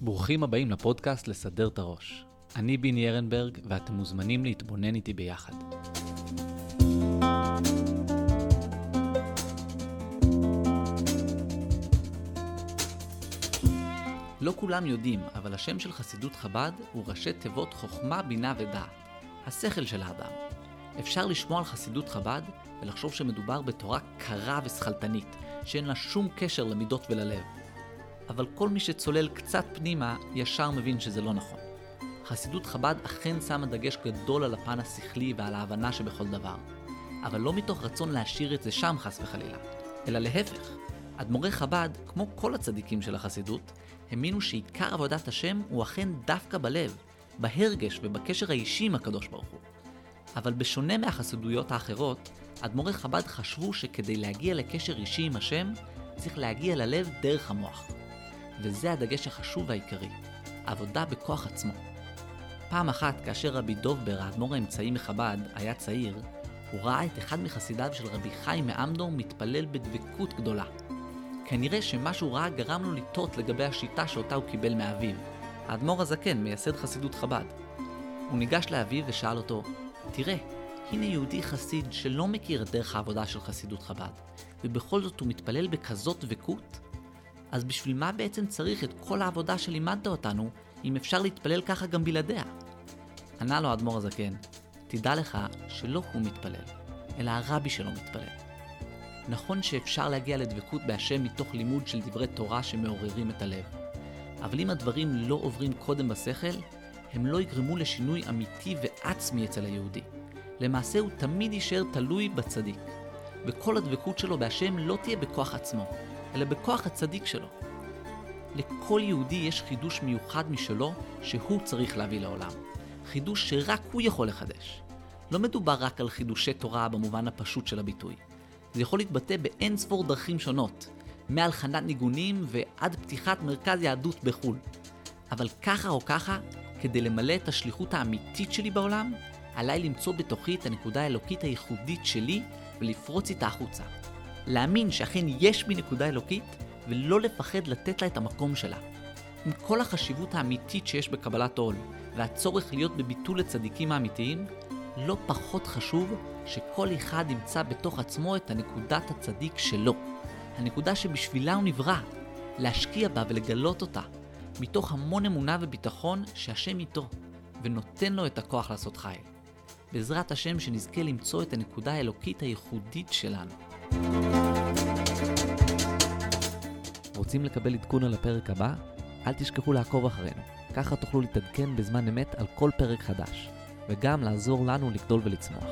ברוכים הבאים לפודקאסט לסדר את הראש. אני ביני ארנברג, ואתם מוזמנים להתבונן איתי ביחד. לא כולם יודעים, אבל השם של חסידות חב"ד הוא ראשי תיבות חוכמה, בינה ודעת, השכל של האדם. אפשר לשמוע על חסידות חב"ד ולחשוב שמדובר בתורה קרה ושכלתנית, שאין לה שום קשר למידות וללב. אבל כל מי שצולל קצת פנימה, ישר מבין שזה לא נכון. חסידות חב"ד אכן שמה דגש גדול על הפן השכלי ועל ההבנה שבכל דבר. אבל לא מתוך רצון להשאיר את זה שם חס וחלילה, אלא להפך. אדמו"רי חב"ד, כמו כל הצדיקים של החסידות, האמינו שעיקר עבודת השם הוא אכן דווקא בלב, בהרגש ובקשר האישי עם הקדוש ברוך הוא. אבל בשונה מהחסידויות האחרות, אדמו"רי חב"ד חשבו שכדי להגיע לקשר אישי עם השם, צריך להגיע ללב דרך המוח. וזה הדגש החשוב והעיקרי, עבודה בכוח עצמו. פעם אחת, כאשר רבי דובבר, האדמו"ר האמצעי מחב"ד, היה צעיר, הוא ראה את אחד מחסידיו של רבי חיים מאמדור מתפלל בדבקות גדולה. כנראה שמה שהוא ראה גרם לו לטעות לגבי השיטה שאותה הוא קיבל מאביו, האדמו"ר הזקן, מייסד חסידות חב"ד. הוא ניגש לאביו ושאל אותו, תראה, הנה יהודי חסיד שלא מכיר את דרך העבודה של חסידות חב"ד, ובכל זאת הוא מתפלל בכזאת דבקות? אז בשביל מה בעצם צריך את כל העבודה שלימדת אותנו, אם אפשר להתפלל ככה גם בלעדיה? ענה לו האדמו"ר הזקן, תדע לך שלא הוא מתפלל, אלא הרבי שלו מתפלל. נכון שאפשר להגיע לדבקות בהשם מתוך לימוד של דברי תורה שמעוררים את הלב, אבל אם הדברים לא עוברים קודם בשכל, הם לא יגרמו לשינוי אמיתי ועצמי אצל היהודי. למעשה הוא תמיד יישאר תלוי בצדיק, וכל הדבקות שלו בהשם לא תהיה בכוח עצמו, אלא בכוח הצדיק שלו. לכל יהודי יש חידוש מיוחד משלו שהוא צריך להביא לעולם. חידוש שרק הוא יכול לחדש. לא מדובר רק על חידושי תורה במובן הפשוט של הביטוי. זה יכול להתבטא באין ספור דרכים שונות, מהלחנת ניגונים ועד פתיחת מרכז יהדות בחו"ל. אבל ככה או ככה, כדי למלא את השליחות האמיתית שלי בעולם, עליי למצוא בתוכי את הנקודה האלוקית הייחודית שלי ולפרוץ איתה החוצה. להאמין שאכן יש בי נקודה אלוקית, ולא לפחד לתת לה את המקום שלה. עם כל החשיבות האמיתית שיש בקבלת עול, והצורך להיות בביטול לצדיקים האמיתיים, לא פחות חשוב שכל אחד ימצא בתוך עצמו את הנקודת הצדיק שלו. הנקודה שבשבילה הוא נברא, להשקיע בה ולגלות אותה, מתוך המון אמונה וביטחון שהשם איתו, ונותן לו את הכוח לעשות חיל. בעזרת השם שנזכה למצוא את הנקודה האלוקית הייחודית שלנו. רוצים לקבל עדכון על הפרק הבא? אל תשכחו לעקוב אחרינו, ככה תוכלו להתעדכן בזמן אמת על כל פרק חדש, וגם לעזור לנו לגדול ולצמוח.